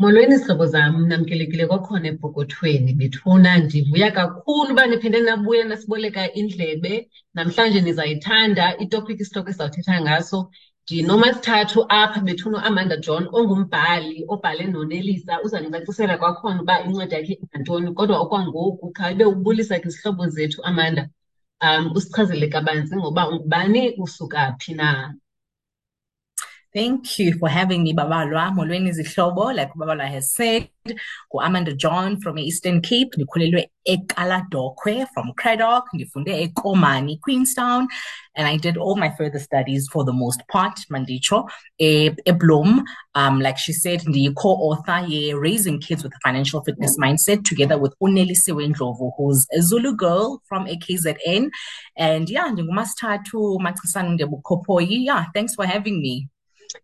Molweni zihlobo zam, namkelekile kwakhona ebhokothweni Bethuna ndivuya kakhulu uba niphinde nabuya nasiboleka indlebe. Namhlanje nizayithanda itopiki isitoko esizawuthetha ngaso. Ndinomasithathu apha Bethuna Amanda John ongumbhali obhale noNelisa. uzandicacisela kwakhona uba incwadi yakhe ingantoni, kodwa okwangoku khawube ubulisa ke izihlobo zethu Amanda, um usichazele kabanzi ngoba ungubani usuka phi na. Thank you for having me, Babalwa. Molweni zihlobo, like Babalwa has said. Amanda John from Eastern Cape. Nikhulelwe eKaladokwe from Cradock. Ndifunde eKomani, Queenstown. And I did all my further studies for the most part, Mandicho, e, Bloom. Um, like she said, the co-author, ye Raising Kids with a Financial Fitness Mindset, together with Uneli Sewendlovu, who's a Zulu girl from AKZN. And yeah, Ndingumastatu Matsisanu Ndebukopoyi. Yeah, thanks for having me.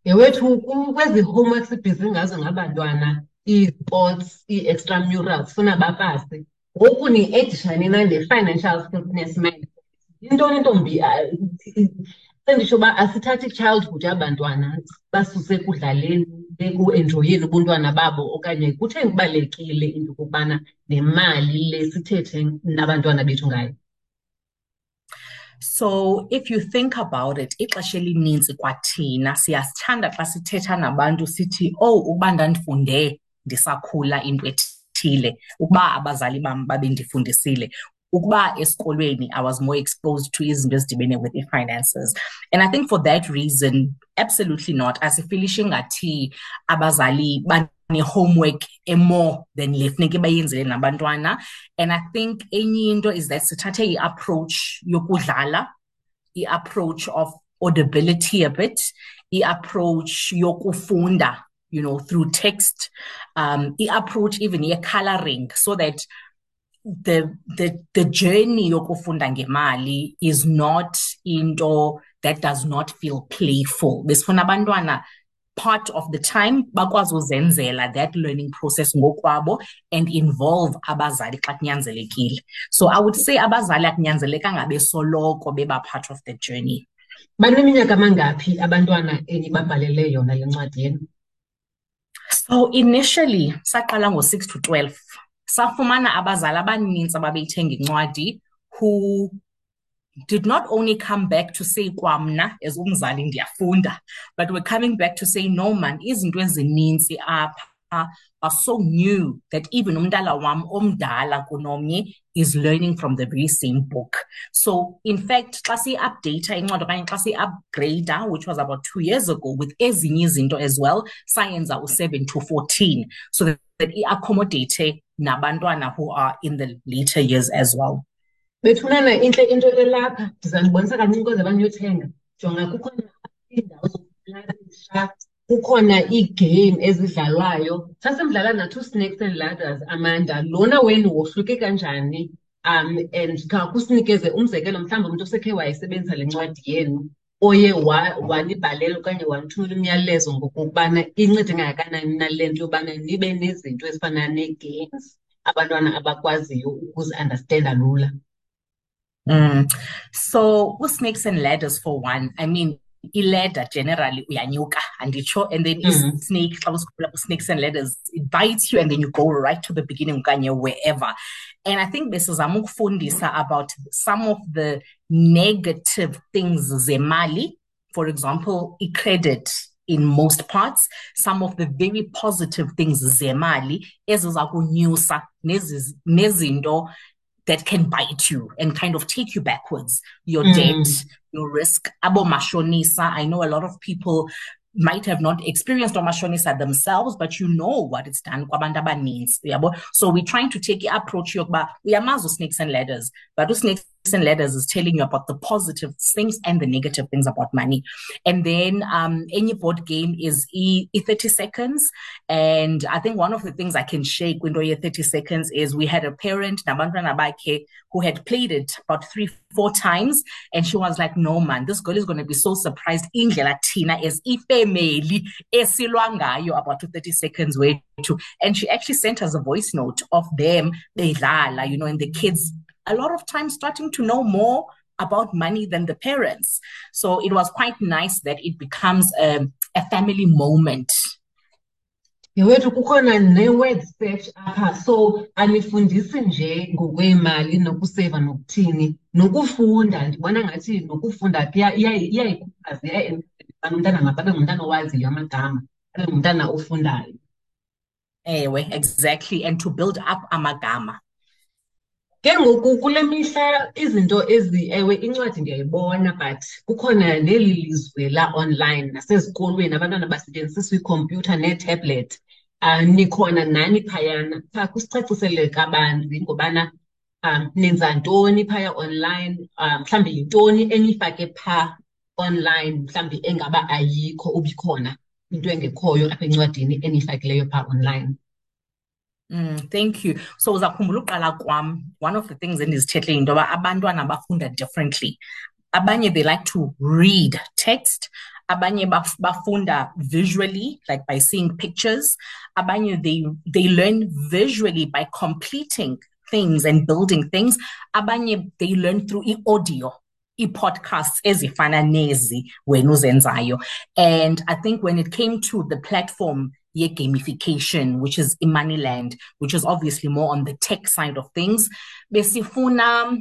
Yewethu kwezi homeworks ibhizi ngazo ngabantwana ii-sports ii-extramurals funa bapase. Ngoku ni-edishani na ne-financial fitness mind yintoni ntombi? Senditsho uba asithathi childhood yabantwana basuse ekudlaleni ekuenjoyeni ubuntwana babo okanye kutheni kubalulekile into yokokubana nemali le sithethe nabantwana bethu ngayo. So if you think about it, it ixesha elininzi kwathina siyasithanda xa sithetha nabantu sithi, oh, ukuba ndandifunde ndisakhula into ethile, ukuba abazali bam babendifundisile, ukuba esikolweni I was more exposed to izinto ezidibene with i-finances. And I think for that reason, absolutely not. As a Asifilishi ngathi abazali ne-homework e-more than le funeke bayenzele nabantwana. And i think enye into is that sithathe i-approach yokudlala i-approach of audibility a bit i-approach yokufunda you know through text um i-approach even ye-coloring so that the the the journey yokufunda ngemali is not into that does not feel playful. Besifuna abantwana part of the time bakwazi uzenzela that learning process ngokwabo and involve abazali xa kunyanzelekile. So i would say abazali akunyanzelekanga besoloko beba part of the journey. Baneminyaka amangaphi abantwana enibabhalele yona le ncwadi yenu? So initially saqala ngo-six to twelve. Safumana abazali abanintsi ababeyithenga incwadi who did not only come back to say kwamna as umzali ndiyafunda but we're coming back to say no man izinto ezininzi apha are so new that even umntala wam omdala kunomnye is learning from the very same book. So in fact xa siyi-updata incwadi okanye xa siyi-upgrada which was about two years ago with ezinye izinto as well sayenza u-seven to fourteen so that, that i-accommodate nabantwana who are in the later years as well bethunana intle into elapha ndizandibonisa kancinci kweze baniyothenga jonga kukhona iindawo zokulayisha kukhona iigame ezidlalwayo. Sasimdlala na-two snakes and ladders amanda. Lona wenu wohluke kanjani? Um and khakusinikeze umzekelo mhlawumbi umntu osekhe wayisebenzisa le ncwadi yenu oye wanibhalela okanye wanithumela umyalezo ngokokubana incede kangakanani nale nto yobana nibe nezinto ezifana nee-games abantwana abakwaziyo ukuzi-understanda lula. Mm. So with snakes and ladders for one, I mean i-ladder generally uyanyuka anditsho and then mm-hmm. snake snakes and ladders it bites you and then you go right to the beginning okanye wherever and i think this is besizama ukufundisa about some of the negative things zemali for example i-credit in most parts some of the very positive things zemali eziza kunyusa nezinto that can bite you and kind of take you backwards. Your mm. debt, your risk. Abo mashonisa. I know a lot of people might have not experienced omashonisa themselves, but you know what it's done. means. So we're trying to take the approach yokuba uyamazi snakes and ladders, but snakes and ladders is telling you about the positive things and the negative things about money. And then um, any board game is e, e 30 seconds. And I think one of the things I can shake when you 30 seconds is we had a parent, Nabandra Nabake, who had played it about three, four times. And she was like, no, man, this girl is going to be so surprised. in Latina is ifemeli esilwangayo about to 30 seconds way to. And she actually sent us a voice note of them, they you know, and the kids a lot of times starting to know more about money than the parents. So it was quite nice that it becomes a, a family moment. Yewethu kukhona ne-word search apha. So anifundisi nje ngokweemali nokuseyiva nokuthini nokufunda. Ndibona ngathi nokufunda ke iyayikhuthaza iya umntana makabe ngumntana owaziyo amagama abe ngumntana ofundayo. Ewe exactly. And to build up amagama ke ngoku kule mihla izinto ezi ewe incwadi ndiyayibona but kukhona neli lizwe la-online nasezikolweni abantwana basebenzisa ikhompyutha neetablet. Um nikhona nani phayana? Phaa kusicacisele kabanzi ngobana um nenza ntoni phaya online? Um mhlawumbi yintoni enifake phaa online mhlawumbi engaba ayikho ubikhona into engekhoyo apha encwadini eniyifakileyo phaa online? Mm, thank you. So uzakhumbula kwam one of the things endizithethe into yoba abantwana bafunda differently. Abanye they like to read text, abanye baf bafunda visually like by seeing pictures, abanye they they learn visually by completing things and building things, abanye they learn through i-audio. i-podcasts ezifana nezi wena uzenzayo and i think when it came to the platform ye-gamification, which is i-Moneyland, which is obviously more on the tech side of things. Besifuna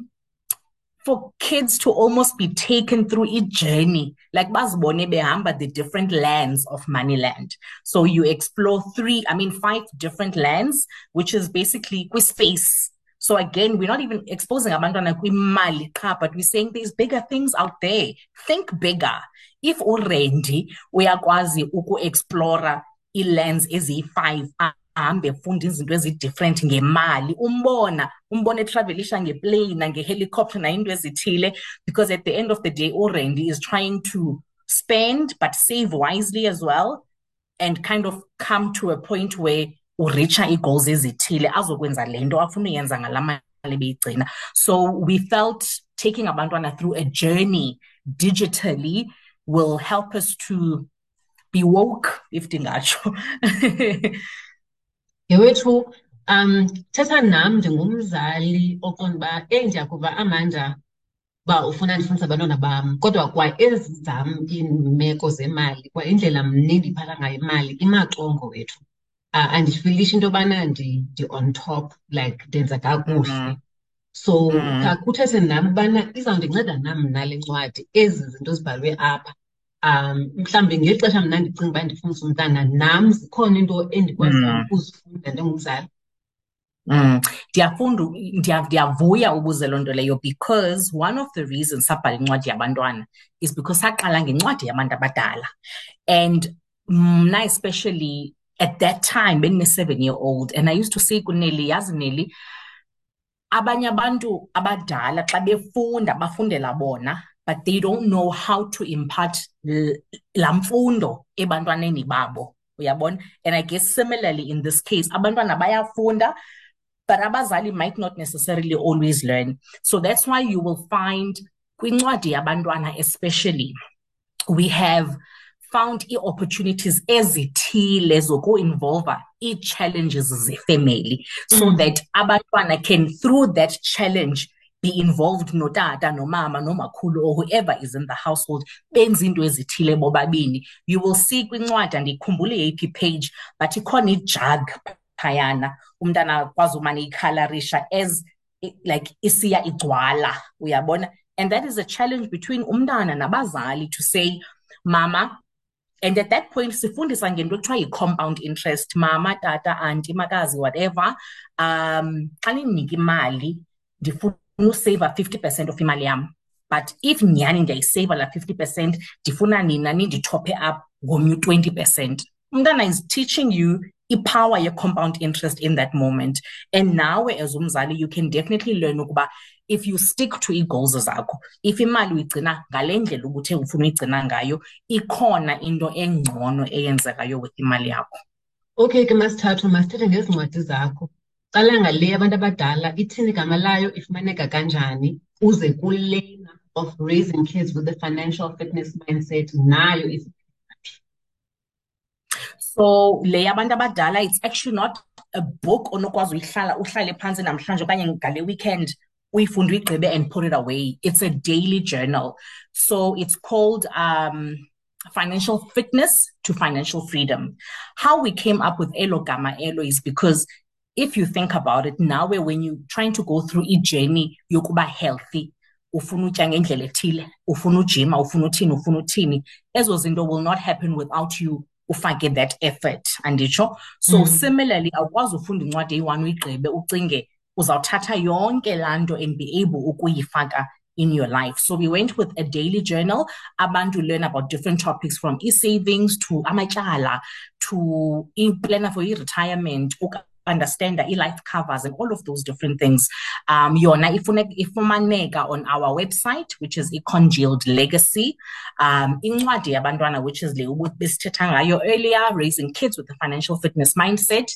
for kids to almost be taken through a journey, like bazibone behamba the different lands of Moneyland. So you explore three, I mean five different lands, which is basically space. So again, we're not even exposing abantwana kwimali but we're saying there's bigger things out there. Think bigger. If already we are uyakwazi uku-explora ii-lands eziyi-five ahambe efunda izinto ezi-different ngemali. Umbona umbona etravelisha ngeplane nangehelicopter nayinto ezithile because at the end of the day urandy is trying to spend but save wisely as well and kind of come to a point where ureacha ii-goals ezithile. Azokwenza le nto afuna uyenza ngalaa mali beyigcina. So we felt taking abantwana through a journey digitally will help us to be woke if ndingatsho. Yewethu um thetha nam ndingumzali oqonda uba eyi ndiyakuva amanda uba ufuna ndifundise abantwana bam. Kodwa kwa ezi zam iimeko zemali kwa indlela mne ndiphatha ngayo imali imaxongo wethu uh, andifilishi into yobana ndi-on top like ndenza kakuhle. So kuthethe nam ubana izawundinceda nam mna le ncwadi ezi zinto zibhalwe apha. Um mhlawumbi ngeli xesha mna ndicinga uba ndifundisa umntana nam zikhona into endikwaziyo ukuzifunda ndingumzali Mm. Ndiyafunda ndiyavuya ubuze loo nto leyo because one of the reasons sabhala incwadi yabantwana is because saqala ngencwadi yabantu abadala. And mna especially at that time bendine-seven year old and i used to say kuneli yazi neli abanye abantu abadala xa befunda bafundela bona but they don't know how to impart laa mfundo ebantwaneni babo uyabona and i guess similarly in this case abantwana bayafunda but abazali might not necessarily always learn so that's why you will find kwincwadi yabantwana especially we have found ii-opportunities ezithile zoku-involva ii-challenges zefemeli so mm. that abantwana can through that challenge be involved notata nomama nomakhulu or whoever is in the household benza into ezithile bobabini. You will see kwincwadi andiyikhumbuli yeyiphi page but ikhona ijug phayana. Umntana akwazi umane ikhalarisha as like isiya igcwala uyabona? And that is a challenge between umntana nabazali to say mama and at that point sifundisa ngento ekuthiwa yi-compound interest. Mama tata anti makazi whatever um xa nindinika imali ndifuna useyiva fifty percent of imali yam. But if nyhani ndiyayiseyiva laa fifty percent ndifuna nina nindithophe up ngomnye u-twenty percent. Umntana is teaching you ipower ye-compound interest in that moment. And nawe as umzali you can definitely learn ukuba if you stick to ii-goals zakho if imali uyigcina ngale ndlela ubuthe ufuna uyigcina ngayo ikhona into engcono eyenzekayo with imali yakho. Okay ke masithathu masithethe ngezi ncwadi zakho qala ngale abantu abadala ithini igama layo ifumaneka kanjani? Uze kulena of raising kids with a financial fitness mindset nayo so le yabantu abadala it's actually not a book onokwazi uyihlala uhlale phantsi namhlanje okanye ngale weekend uyifunde uyigqibe and put it away. It's a daily journal. So it's called um financial fitness to financial freedom. How we came up with Elo Gamma Elo is because if you think about it now when you're trying to go through a journey yokuba healthy ufuna utya ngendlela ethile ufuna ujima ufuna uthini ufuna uthini ezo zinto will not happen without you ufake that effort anditsho so mm. similarly awukwazi ufunda incwadi eyi-one uyigqibe ucinge uzawuthatha yonke laa nto and be able ukuyifaka in your life. So we went with a daily journal, abantu learn about different topics from e-savings to amatyala to planner for your retirement, understand the e-life covers and all of those different things. Um, yona ifumaneka on our website, which is a congealed legacy. Um, incwadi yabantwana, which is le besithetha ngayo earlier, raising kids with a financial fitness mindset.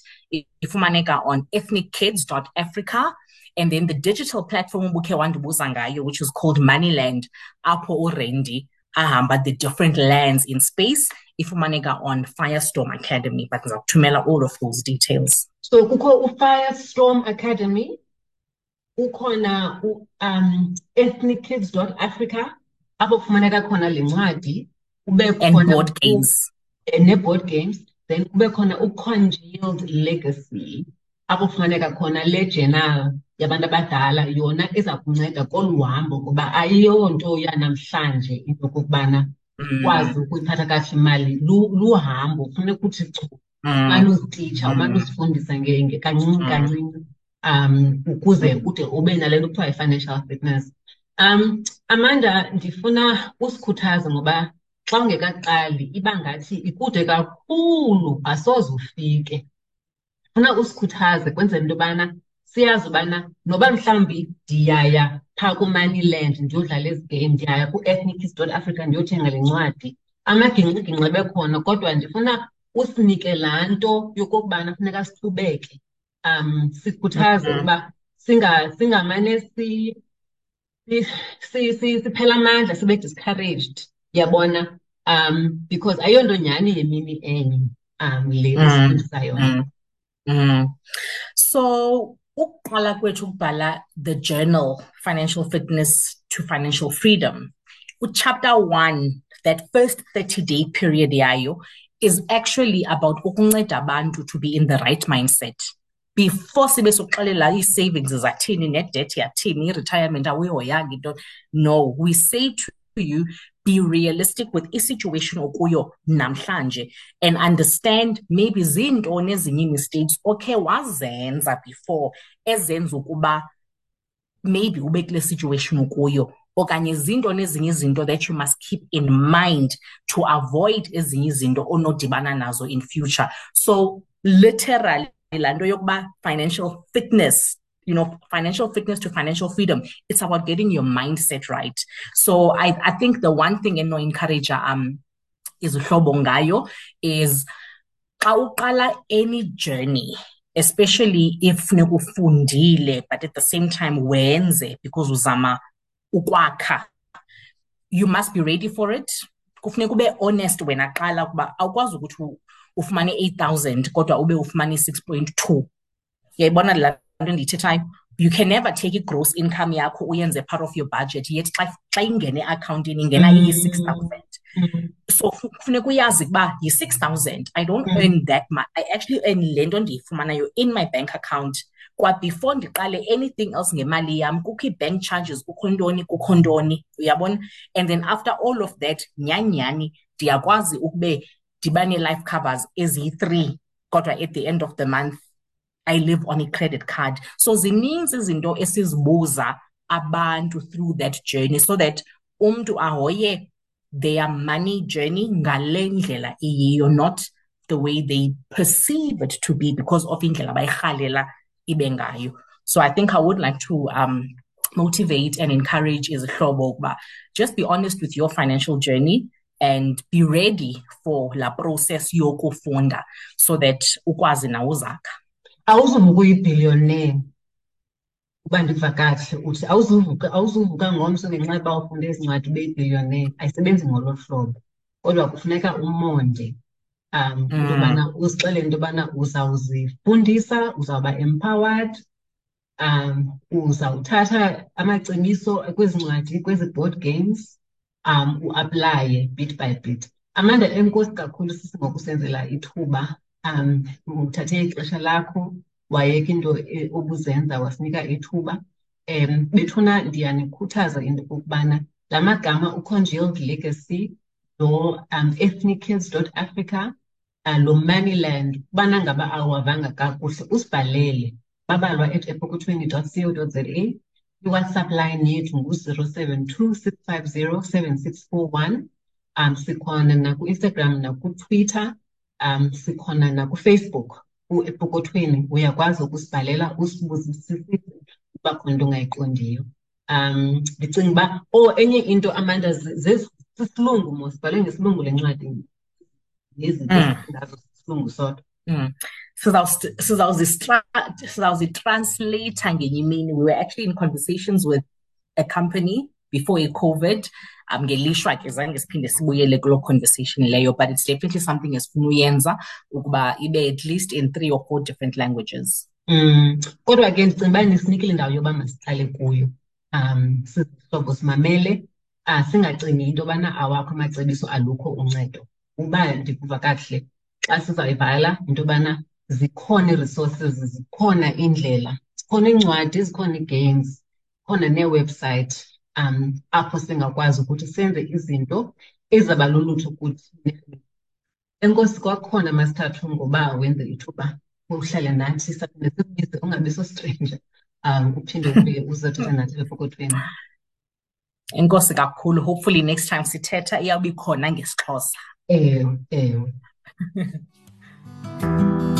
Ifumaneka on ethnickids.africa. And then the digital platform ubukhe wandibuza ngayo, which is called Moneyland, apho uRandy ahamba the different lands in space ifumaneka on Firestorm Academy, but ngizakuthumela all of those details. So kukho Firestorm Academy, ukhona um ethnic kids africa apho kufumaneka khona le ncwadi ube khona board games. Ne-board games then kube khona u-congealed legacy apho kufumaneka khona le journal yabantu abadala. Yona eza kunceda kolu hambo kuba ayiyonto yanamhlanje into yokokubana ukwazi mm. ukuyiphatha kakuhle imali luhambo funeka uthi chu umane mm. umane mm. kancinci kancinci um ukuze ude ube nale nto kuthiwa yi-financial fitness um amanda ndifuna usikhuthaze ngoba xa ungekaqali iba ngathi ikude kakhulu asoze ufike funa usikhuthaze kwenzela into yobana siyazi ubana noba mhlawumbi ndiyaya phaa ku-moneyland ndiyodlala ezi game ndiyaya ku-ethnics dot africa ndiyothenga le ncwadi. Amagingqigingqi bekhona kodwa ndifuna usinike laa nto yokokubana funeka siqhubeke. Um sikhuthaze ukuba singamane siphela amandla sibe discouraged yabona? Um because ayonto nyhani yemini enye um le mm, yona mm, mm. so ukuqala kwethu ukubhala the journal financial fitness to financial freedom. Uchapter 1 that first 30 day period yayo is actually about ukunceda abantu to be in the right mindset. Before sibe sokuxelela ii-savings zathini nedebt yathini i-retirement awuyihoyanga into no we say to you be realistic with i-situation or okuyo namhlanje and understand maybe zintoni ezinye mistakes okhe wazenza before ezenza ukuba maybe ube kule situation ukuyo okanye zintoni ezinye izinto that you must keep in mind to avoid ezinye izinto onodibana nazo in future. So literally laa nto yokuba financial fitness you know, financial fitness to financial freedom. It's about getting your mindset right. So I, I think the one thing and no encourage um is ngayo is any journey especially if nekufundile but at the same time wenze because uzama ukwakha you must be ready for it kufuneka ube honest wena qala ukuba awukwazi ukuthi ufumane 8000 kodwa ube ufumane 6.2 yayibona la ndiyithethayo you can never take i-gross income yakho uyenze part of your budget yet xa ingene eakhawuntini ingena iyi-six thousand. So kufuneka uyazi ukuba yi-six thousand. I don't mm. earn that much i actually earn le nto ndiyifumanayo in my bank account. Kwabefore ndiqale anything else ngemali yam kukho ii-bank charges kukho ntoni kukho ntoni uyabona? And then after all of that nyanyani ndiyakwazi ukube ndibane-life covers eziyi-three kodwa at the end of the month I live on a credit card. So zininzi izinto esizibuza abantu through that journey so that umntu ahoye their money journey ngale ndlela iyiyo not the way they perceive it to be because of indlela bayirhalela ibe ngayo. So I think I would like to um, motivate and encourage izihlobo ukuba just be honest with your financial journey and be ready for la process yokufunda so that ukwazi na uzakha. Awuzuvuka uyibhiliyonere uba ndiva kakuhle uthi awuzuvuka awuzuvuka ngomso ngenxa yoba ufunde ezi ncwadi ube yibhiliyonere ayisebenzi ngolo hlobo kodwa kufuneka umonde um into yobana uzixelele into yobana uzawuzifundisa uzawuba empowered um uzawuthatha amacebiso kwezi ncwadi kwezi board games um uaplaye bit by bit Amanda, enkosi kakhulu sisi ngokusenzela ithuba. Um, Uthathe ixesha lakho wayeka into e-, obuzenza wasinika ithuba. Um, Bethuna ndiyanikhuthaza into yokokubana la magama uCongealed Legacy no-ethnickids um, dot Africa lo Moneyland ubana ngaba awuwavanga kakuhle usibhalele. Babalwa at epokothweni dot co dot za. iWhatsApp line yethu ngu-zero seven two six five zero seven six four one. Um sikhona nakuInstagram nakutwitter um sikhona naku-Facebook uepokothweni uyakwazi ukusibhalela usibuzisise uba khona into ongayiqondiyo um ndicinga uba o enye into amanda sisilungu mos sibhalwe ngesilungu le ncwadi nezinto ngazo sisilungu sodwa Mm. Sizawuzitranslate ngenye imini. We were actually in conversations with a company before i-COVID. Um, ngelishwa ke zange siphinde sibuyele kuloo conversation leyo, but it's definitely something esifuna uyenza ukuba ibe at least in three or four different languages. Mm. Kodwa ke ndicinga uba nisinikile indawo yoba masiqale kuyo. Um, sizihlobo simamele, uh, singacingi into yobana awakho amacebiso alukho uncedo. Uba ndikuva kakuhle, xa sizayibhala into yobana zikhona ii-resources, zikhona iindlela, zikhona iincwadi, zikhona ii-games, zikhona nee-website um apho singakwazi ukuthi senze izinto ezaba lulutho kuthi. Enkosi kwakhona masithathu ngoba wenze ithuba uhlale nathi saphinde sikubize ungabi so-stranger um uphinde ubuye uzothetha nathi epokothweni. Enkosi kakhulu. Hopefully next time sithetha iyawuba ikhona ngesiXhosa. Ewe, ewe.